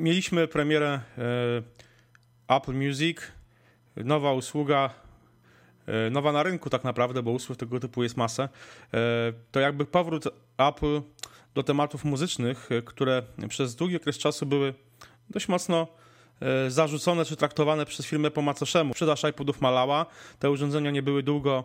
mieliśmy premierę e, Apple Music, nowa usługa, e, nowa na rynku tak naprawdę, bo usług tego typu jest masę. E, to jakby powrót Apple do tematów muzycznych, które przez długi okres czasu były dość mocno zarzucone czy traktowane przez firmę po macoszemu. Sprzedaż iPodów malała, te urządzenia nie były długo,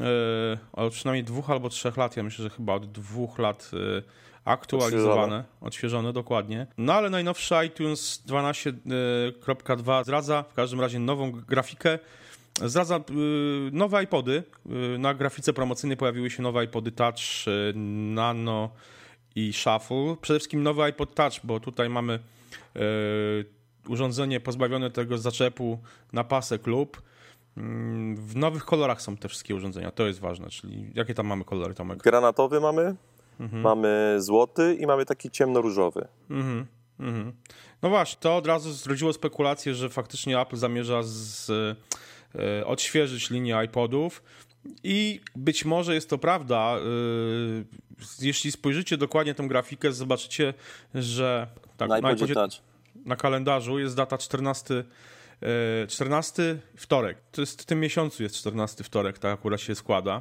e, od przynajmniej dwóch albo trzech lat, ja myślę, że chyba od dwóch lat e, aktualizowane, odświeżone. odświeżone dokładnie. No ale najnowszy iTunes 12.2 zdradza w każdym razie nową grafikę, zdradza nowe iPody. Na grafice promocyjnej pojawiły się nowe iPody Touch Nano i Shuffle. Przede wszystkim nowy iPod Touch, bo tutaj mamy urządzenie pozbawione tego zaczepu na pasek lub w nowych kolorach są te wszystkie urządzenia, to jest ważne, czyli jakie tam mamy kolory, Tomek? Granatowy mamy, mhm. mamy złoty i mamy taki ciemnoróżowy. Mhm. Mhm. No właśnie, to od razu zrodziło spekulację, że faktycznie Apple zamierza z, e, odświeżyć linię iPodów i być może jest to prawda. E, jeśli spojrzycie dokładnie tę grafikę, zobaczycie, że tak, na, iPodzie, na, na kalendarzu jest data 14 14 e, wtorek. To jest w tym miesiącu jest 14 wtorek, tak akurat się składa.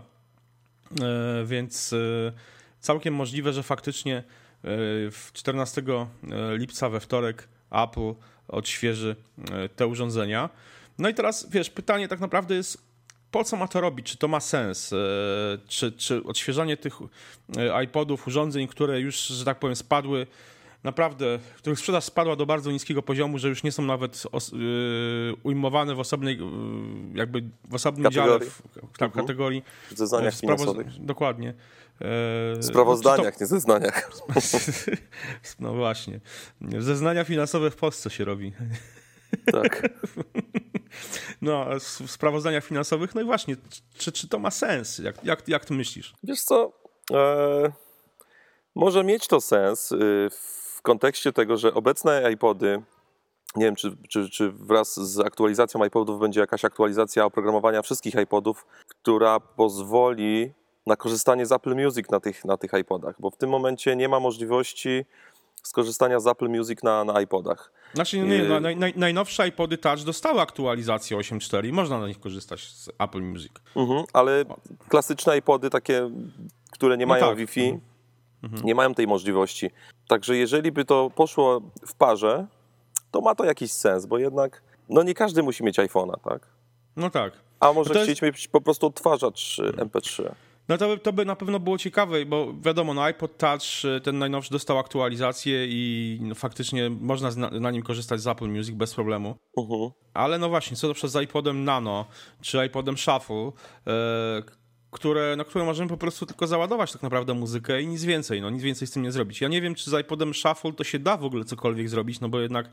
E, więc całkiem możliwe, że faktycznie w 14 lipca we wtorek Apple odświeży te urządzenia. No i teraz wiesz, pytanie tak naprawdę jest, po co ma to robić? Czy to ma sens? E, czy, czy odświeżanie tych e, iPodów, urządzeń, które już, że tak powiem, spadły naprawdę, których sprzedaż spadła do bardzo niskiego poziomu, że już nie są nawet os, yy, ujmowane w osobnej, yy, jakby w osobnym kategorii. dziale, w, tak, mhm. kategorii. W zeznaniach finansowych. Dokładnie. W sprawozdaniach, to... nie zeznaniach. no właśnie. Zeznania finansowe w Polsce się robi. Tak. No, w sprawozdaniach finansowych. No i właśnie, czy, czy to ma sens? Jak, jak, jak ty myślisz? Wiesz co, e, może mieć to sens y, w kontekście tego, że obecne iPody nie wiem, czy, czy, czy, wraz z aktualizacją iPodów będzie jakaś aktualizacja oprogramowania wszystkich iPodów, która pozwoli na korzystanie z Apple Music na tych, na tych iPodach, bo w tym momencie nie ma możliwości skorzystania z Apple Music na, na iPodach. Znaczy, nie, nie, no, naj, naj, najnowsze iPody Touch dostały aktualizację 8.4 i można na nich korzystać z Apple Music. Mhm, ale klasyczne iPody, takie, które nie no mają tak. Wi-Fi, mhm. mhm. nie mają tej możliwości. Także jeżeli by to poszło w parze, to ma to jakiś sens, bo jednak no nie każdy musi mieć iPhone'a, tak? No tak. A może no chcieć jest... mieć po prostu odtwarzacz MP3. No to, to by na pewno było ciekawe, bo wiadomo, no iPod Touch, y, ten najnowszy dostał aktualizację i no, faktycznie można na, na, nim korzystać z Apple Music bez problemu. Uh mhm. -huh. Ale no właśnie, co to przez iPodem Nano czy iPodem Shuffle, e, które, na które możemy po prostu tylko załadować tak naprawdę muzykę i nic więcej, no nic więcej z tym nie zrobić. Ja nie wiem, czy z iPodem Shuffle to się da w ogóle cokolwiek zrobić, no bo jednak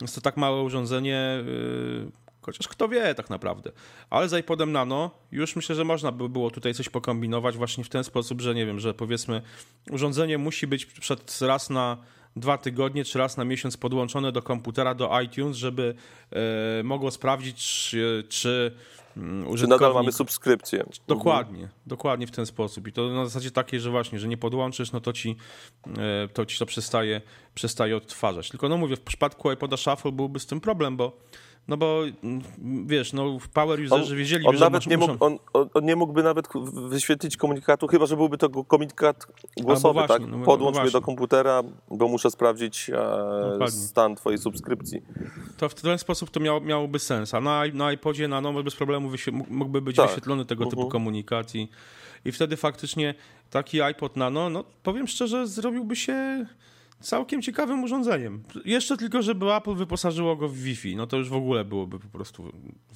jest to tak małe urządzenie, yy, Chociaż kto wie tak naprawdę. Ale z iPodem Nano już myślę, że można by było tutaj coś pokombinować właśnie w ten sposób, że nie wiem, że powiedzmy urządzenie musi być przed raz na dwa tygodnie czy raz na miesiąc podłączone do komputera, do iTunes, żeby e, mogło sprawdzić, czy użytkownik... Czy nadal mamy subskrypcję. Dokładnie, dokładnie w ten sposób. I to na zasadzie takiej, że właśnie, że nie podłączysz, no to ci e, to, ci to przestaje, przestaje odtwarzać. Tylko no mówię, w przypadku iPoda Shuffle byłby z tym problem, bo no bo mm, wiesz, no w power userzy wiedzieli, on że nawet nie mógł, on, on, nie mógłby nawet wyświetlić komunikatu, chyba że byłby to komunikat głosowy, właśnie, tak? No, Podłącz no mnie do komputera, bo muszę sprawdzić e, stan twojej subskrypcji. To w ten sposób to miało, miałoby sens, a na, na iPodzie na no, bez problemu mógłby być tak. wyświetlony tego typu uh mhm. -huh. komunikat i, i wtedy faktycznie taki iPod Nano, no powiem szczerze, zrobiłby się całkiem ciekawym urządzeniem. Jeszcze tylko, żeby Apple wyposażyło go w Wi-Fi, no to już w ogóle byłoby po prostu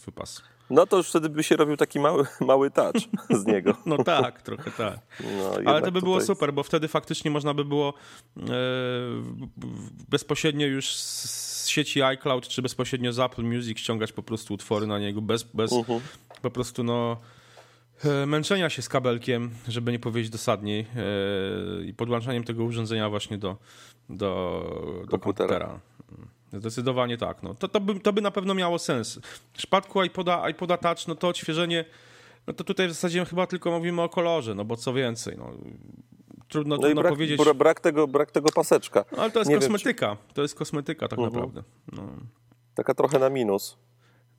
wypas. No to już wtedy by się robił taki mały, mały touch z niego. No tak, trochę tak. No, Ale to by było super, bo wtedy faktycznie można by było e, bezpośrednio już z sieci iCloud, czy bezpośrednio z Apple Music ściągać po prostu utwory na niego, bez, bez uh -huh. po prostu no męczenia się z kabelkiem, żeby nie powiedzieć dosadniej, e, i podłączaniem tego urządzenia właśnie do, do, do komputera. Zdecydowanie tak. No. To, to, by, to by na pewno miało sens. W przypadku iPoda, iPoda Touch, no to odświeżenie, no to tutaj w zasadzie chyba tylko mówimy o kolorze, no bo co więcej, no, trudno, No trudno brak, powiedzieć. bra- brak, tego, brak tego paseczka. No, ale to jest nie wiem, kosmetyka. To jest kosmetyka tak Mhm. naprawdę. No. Taka trochę na minus.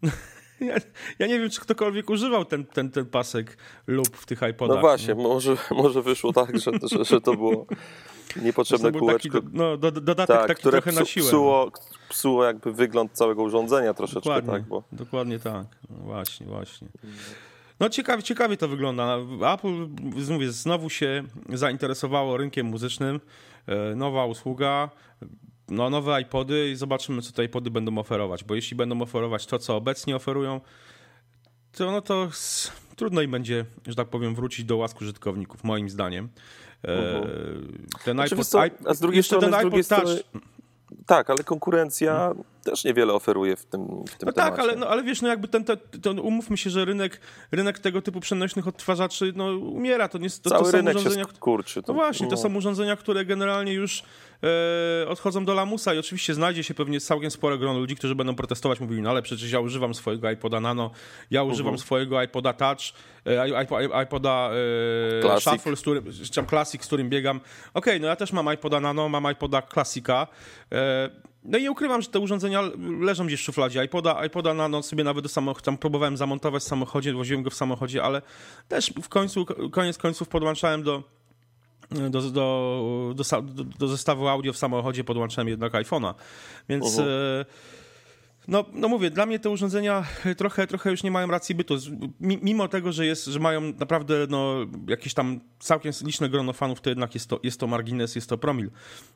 Ja, ja nie wiem, czy ktokolwiek używał ten, ten, ten pasek lub w tych iPodach. No właśnie, nie? może, może wyszło tak, że, że, że to było niepotrzebne To kółeczko. do, no, do, dodatek tak, taki trochę na psu, siłę. no. psuło, psuło jakby wygląd całego urządzenia troszeczkę, Dokładnie, tak? Bo dokładnie tak. No właśnie, właśnie. No ciekawie, ciekawie to wygląda. Apple, mówię, znowu się zainteresowało rynkiem muzycznym. E, Nowa usługa, no, nowe iPody i zobaczymy, co te iPody będą oferować, bo jeśli będą oferować to, co obecnie oferują, to no to trudno im będzie, że tak powiem, wrócić do łask użytkowników, moim zdaniem. E, Mhm. Ten Znaczy, iPod, co, a z drugiej strony- ten z drugiej iPod Touch, strony tak, ale konkurencja też niewiele oferuje w tym, w tym No temacie. tak, ale, no, ale wiesz, no jakby ten, ten, ten, umówmy się, że rynek, rynek tego typu przenośnych odtwarzaczy no, umiera. To, nie, to, Cały to są rynek urządzenia, się kurczy. No właśnie, to są urządzenia, które generalnie już e, odchodzą do lamusa i oczywiście znajdzie się pewnie całkiem spore grono ludzi, którzy będą protestować, mówili, no ale przecież ja używam swojego iPoda Nano, ja używam Mhm. swojego swojego iPoda Touch, e, iPo- iPoda e, Classic. Shuffle, z którym, Classic, z którym biegam. Okej, no ja też mam iPoda Nano, mam iPoda Classica, e, no i nie ukrywam, że te urządzenia leżą gdzieś w szufladzie. iPoda, iPoda Nano sobie nawet do samochodu, tam próbowałem zamontować w samochodzie, woziłem go w samochodzie, ale też w końcu, koniec końców podłączałem do do, do, do, do, zestawu audio w samochodzie podłączałem jednak iPhone'a. Więc Mhm. e, no, no mówię, dla mnie te urządzenia trochę, trochę już nie mają racji bytu. Mimo tego, że, jest, że mają naprawdę no, jakieś tam całkiem liczne grono fanów, to jednak jest to, jest to margines, jest to promil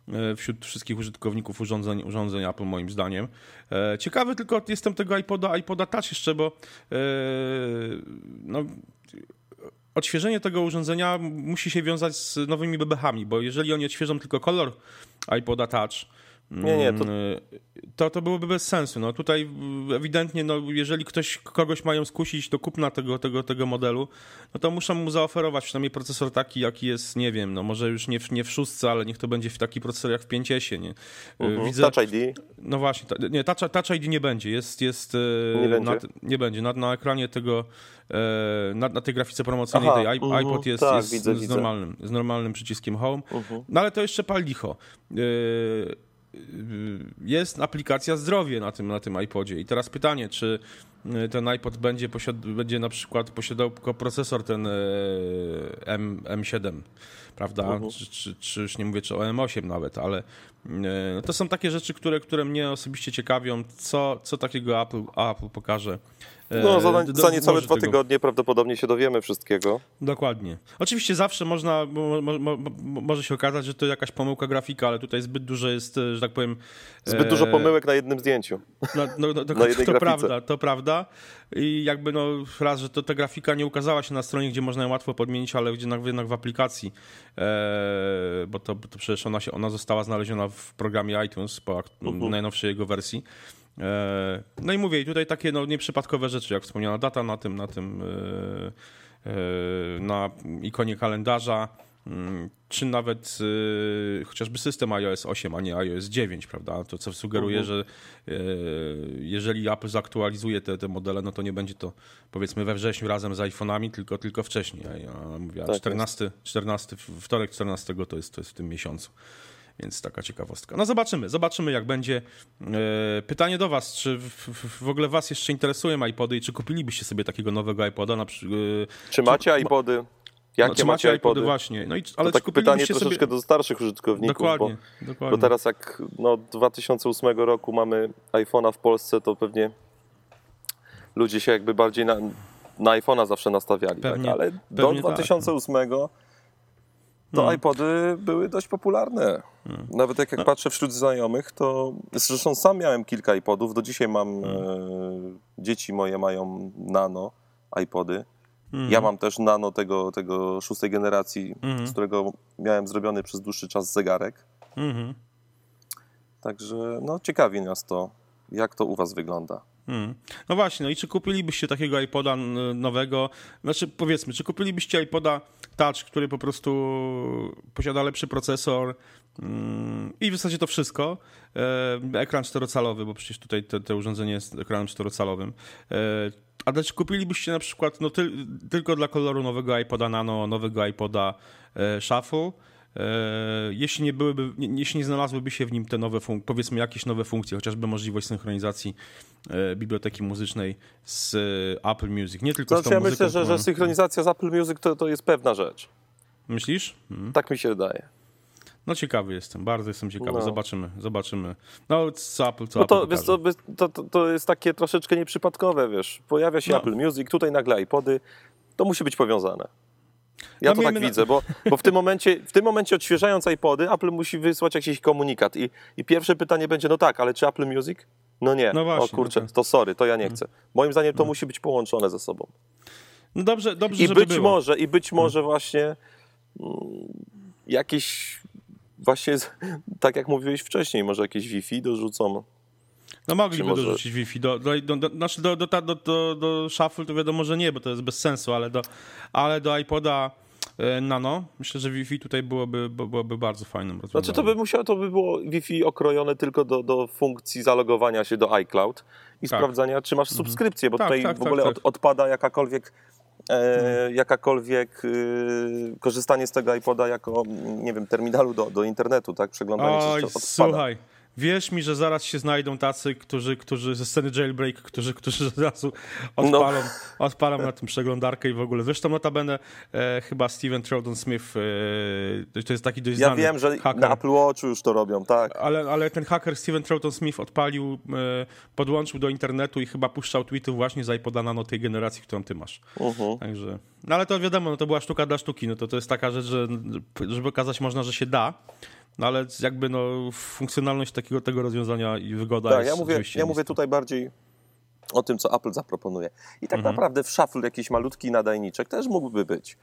e, wśród wszystkich użytkowników urządzeń, urządzeń Apple moim zdaniem. E, Ciekawy tylko jestem tego iPoda, iPoda Touch jeszcze, bo e, no, odświeżenie tego urządzenia musi się wiązać z nowymi bebechami, bo jeżeli oni odświeżą tylko kolor iPoda Touch, Nie, nie, to- mm, to, to byłoby bez sensu. No tutaj ewidentnie, no, jeżeli ktoś, kogoś mają skusić do kupna tego, tego, tego modelu, no to muszą mu zaoferować przynajmniej procesor taki, jaki jest, nie wiem, no może już nie w, nie w szóstce, ale niech to będzie w taki procesor jak w 5S, nie? Mhm. Widzę, Touch ID. no właśnie, ta, nie, Touch, Touch ID nie będzie, jest, jest e, Nie będzie? Na, nie będzie, na, na ekranie tego, e, na, na tej grafice promocyjnej Aha, tej mhm, iPod jest, tak, jest widzę, z, widzę. normalnym, z normalnym przyciskiem Home, Mhm. no ale to jeszcze pal licho. E, jest aplikacja zdrowie na tym, na tym iPodzie i teraz pytanie, czy e, ten iPod będzie, posiad, będzie na przykład posiadał tylko procesor ten e, M, M7, prawda? Mhm. Czy, czy, czy już nie mówię, czy o M8 nawet, ale no to są takie rzeczy, które, które mnie osobiście ciekawią, co, co takiego Apple, Apple pokaże. E, No, za, do- za niecałe dwa tego. tygodnie prawdopodobnie się dowiemy wszystkiego. Dokładnie. Oczywiście zawsze można, mo, mo, mo, może się okazać, że to jakaś pomyłka grafika, ale tutaj zbyt dużo jest, e, że tak powiem... Zbyt e, dużo pomyłek na jednym zdjęciu. No, no, no, to, na jednej to grafice. prawda, to prawda. I jakby no raz, że to ta grafika nie ukazała się na stronie, gdzie można ją łatwo podmienić, ale gdzie jednak, w aplikacji, e, bo to, to przecież ona, się, ona została znaleziona w programie iTunes po ak- Mhm. najnowszej jego wersji. E, no i mówię, i tutaj takie no, nieprzypadkowe rzeczy, jak wspomniana data na tym, na tym e, e, na ikonie kalendarza, mm, czy nawet chociażby system iOS 8, a nie iOS 9, prawda? To co sugeruje, Mhm. że e, jeżeli Apple zaktualizuje te, te modele, no to nie będzie to powiedzmy we wrześniu razem z iPhone'ami, tylko, tylko wcześniej. Ja mówię, Tak 14, 14, wtorek 14 to jest, to jest w tym miesiącu. Więc taka ciekawostka. No zobaczymy, zobaczymy jak będzie. E, Pytanie do was, czy w, w, ogóle was jeszcze interesują iPody i czy kupilibyście sobie takiego nowego iPoda? Na, przy- e, Czy macie iPody? Jakie no, czy macie iPody? właśnie? No i, To ale czy tak pytanie troszeczkę sobie... do starszych użytkowników, Dokładnie, bo, dokładnie. bo teraz jak no, od 2008 roku mamy iPhone'a w Polsce, to pewnie ludzie się jakby bardziej na, na iPhone'a zawsze nastawiali. Pewnie- tak? Ale do tak. 2008 to Hmm. iPody były dość popularne. Nawet jak, jak patrzę wśród znajomych, to zresztą sam miałem kilka iPodów. Do dzisiaj mam, Hmm. e, dzieci moje mają nano iPody. Mhm. Ja mam też nano tego, tego szóstej generacji, Mhm. z którego miałem zrobiony przez dłuższy czas zegarek. Mhm. Także no, ciekawi nas to, jak to u Was wygląda. Hmm. No właśnie, no i czy kupilibyście takiego iPoda nowego? Znaczy, powiedzmy, czy kupilibyście iPoda Touch, który po prostu posiada lepszy procesor mm, i w zasadzie to wszystko? E, ekran czterocalowy, bo przecież tutaj te, urządzenie jest ekranem czterocalowym. E, a czy kupilibyście na przykład no, ty, tylko dla koloru nowego iPoda Nano, nowego iPoda e, Shuffle? Jeśli nie byłyby, jeśli nie znalazłyby się w nim te nowe funkcje, powiedzmy jakieś nowe funkcje, chociażby możliwość synchronizacji biblioteki muzycznej z Apple Music, nie tylko znaczy, z tą ja muzyką, myślę, że, że synchronizacja z Apple Music to, to jest pewna rzecz. Myślisz? Hmm. Tak mi się wydaje. No ciekawy jestem, bardzo jestem ciekawy. No. Zobaczymy, zobaczymy. No co Apple, co No to, Apple to, to, to jest takie troszeczkę nieprzypadkowe, wiesz. Pojawia się No. Apple Music, tutaj nagle iPody. To musi być powiązane. Ja No to tak na- widzę, bo, bo w, tym momencie, w tym momencie odświeżając iPody, Apple musi wysłać jakiś komunikat. I, I pierwsze pytanie będzie, no tak, ale czy Apple Music? No nie. No właśnie, o kurczę, no tak. to sorry, to ja nie chcę. Moim zdaniem to musi być połączone ze sobą. No dobrze, dobrze I żeby być było. może, i być może właśnie mm, jakieś właśnie, tak jak mówiłeś wcześniej, może jakieś Wi-Fi dorzucą. No mogliby może- dorzucić Wi-Fi. Do, do, do, do, znaczy do, do, do, do, do Shuffle to wiadomo, że nie, bo to jest bez sensu, ale do, ale do iPoda e, Nano myślę, że Wi-Fi tutaj byłoby, by- byłoby bardzo fajnym rozwiązaniem. Znaczy to by musiało, to by było Wi-Fi okrojone tylko do, do funkcji zalogowania się do iCloud i Tak. sprawdzania, czy masz subskrypcję, bo Tak, tutaj tak, w ogóle tak, tak. Od, odpada jakakolwiek e, jakakolwiek y, korzystanie z tego iPoda jako, nie wiem, terminalu do, do internetu, tak? Przeglądanie Oj, się odpada. słuchaj, wierz mi, że zaraz się znajdą tacy, którzy, którzy ze sceny jailbreak, którzy, którzy od razu odpalą, No. odpalą na tym przeglądarkę i w ogóle. Zresztą notabene e, chyba Steven Troughton Smith, e, to jest taki dość Ja znany wiem, że haker. na Apple Watchu już to robią, tak. Ale, ale ten haker Steven Troughton Smith odpalił, e, podłączył do internetu i chyba puszczał tweety właśnie z iPoda Nano tej generacji, którą ty masz. Mhm. Także, no ale to wiadomo, no to była sztuka dla sztuki, no to to jest taka rzecz, że żeby okazać można, że się da, no ale jakby no funkcjonalność takiego tego rozwiązania i wygoda Tak, jest ja mówię, ja mówię tutaj bardziej o tym, co Apple zaproponuje. I tak Mhm. naprawdę w Shuffle jakiś malutki nadajniczek też mógłby być.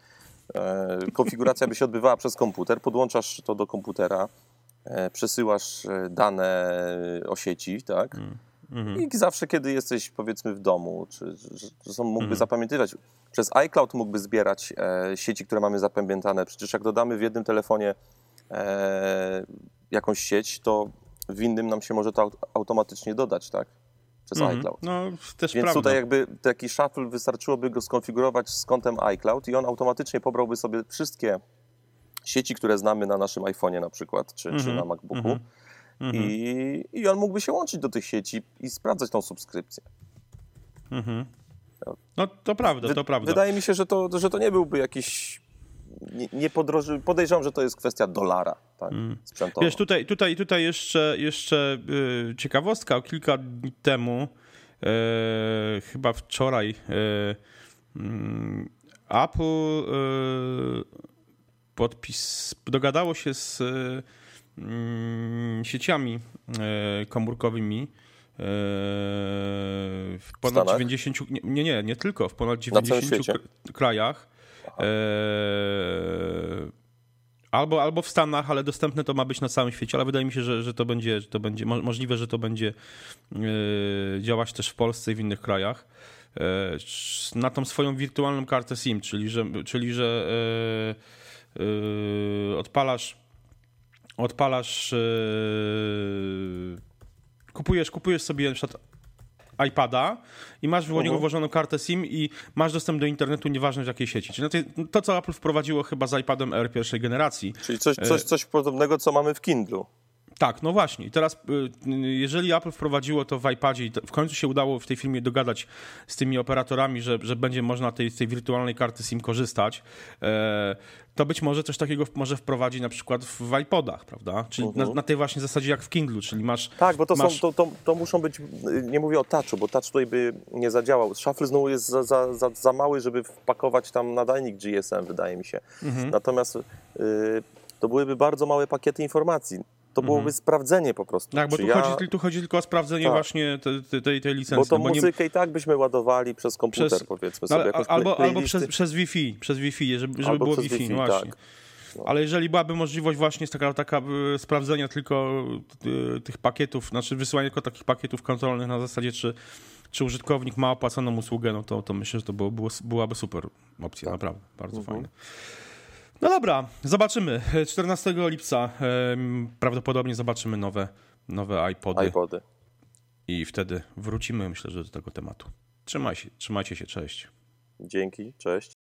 E, konfiguracja by się odbywała przez komputer, podłączasz to do komputera, e, przesyłasz e, dane o sieci, tak? Mhm. I zawsze, kiedy jesteś powiedzmy w domu, czy że są, mógłby Mhm. zapamiętywać, przez iCloud mógłby zbierać e, sieci, które mamy zapamiętane. Przecież jak dodamy w jednym telefonie e, jakąś sieć, to w innym nam się może to aut- automatycznie dodać, tak? Przez Mhm. iCloud. No też Więc prawda. tutaj jakby taki shuffle wystarczyłoby go skonfigurować z kontem iCloud i on automatycznie pobrałby sobie wszystkie sieci, które znamy na naszym iPhone'ie na przykład, czy, czy Mhm. na MacBooku. Mhm. Mhm. I, I on mógłby się łączyć do tych sieci i sprawdzać tą subskrypcję. Mhm. No to prawda, Wy- to prawda. Wydaje mi się, że to, że to nie byłby jakiś. Nie, nie podroży. Podejrzewam, że to jest kwestia dolara tak, sprzętowa. Wiesz, tutaj, tutaj, tutaj jeszcze, jeszcze yy, ciekawostka. Kilka dni temu, yy, chyba wczoraj, yy, mm, Apple yy, podpis, dogadało się z yy, mm, sieciami yy, komórkowymi. W ponad Stanach? 90, nie, nie, nie, tylko, w ponad Na całym 90 świecie? k- krajach. Eee, albo, albo w Stanach, ale dostępne to ma być na całym świecie, ale wydaje mi się, że, że to będzie, że to będzie mo- możliwe, że to będzie e, działać też w Polsce i w innych krajach. E, sz- na tą swoją wirtualną kartę SIM, czyli że, czyli, że odpalasz odpalasz kupujesz, kupujesz sobie na przykład iPada i masz w niego Mhm. włożoną kartę SIM i masz dostęp do internetu nieważne w jakiej sieci. Czyli to, co Apple wprowadziło chyba z iPadem R pierwszej generacji. Czyli coś, coś, coś podobnego, co mamy w Kindlu. Tak, no właśnie. I teraz, y, jeżeli Apple wprowadziło to w iPadzie i to w końcu się udało w tej firmie dogadać z tymi operatorami, że, że będzie można tej, z tej wirtualnej karty SIM korzystać, e, to być może coś takiego może wprowadzi na przykład w, iPodach, prawda? Czyli na, na tej właśnie zasadzie jak w Kindlu, czyli masz... Tak, bo to, masz, są, to, to, to muszą być, nie mówię o touchu, bo touch tutaj by nie zadziałał. Shuffle znowu jest za, za, za, za mały, żeby wpakować tam nadajnik GSM, wydaje mi się. Mhm. Natomiast y, to byłyby bardzo małe pakiety informacji. To byłoby sprawdzenie po prostu. Tak, bo tu, ja, chodzi, tu chodzi tylko o sprawdzenie Tak. właśnie te, te, tej, tej Bo licencji. to no bo nie- muzykę i tak byśmy ładowali przez komputer, Przez- powiedzmy No, sobie. ale, albo, albo przez, przez Wi-Fi, przez Wi-Fi, żeby, żeby było Wi-Fi, Wi-Fi, no właśnie. tak. Ale jeżeli byłaby możliwość właśnie taka, taka y, sprawdzenia tylko y, tych pakietów, znaczy wysyłania tylko takich pakietów kontrolnych na zasadzie, czy, czy użytkownik ma opłaconą usługę, no to, to myślę, że to było, było, byłaby super opcja, Tak. naprawdę, bardzo Mhm. fajne. No dobra, zobaczymy. 14 lipca em, prawdopodobnie zobaczymy nowe, nowe iPody iPody. i wtedy wrócimy, myślę, że do tego tematu. Trzymaj się, trzymajcie się, cześć. Dzięki, cześć.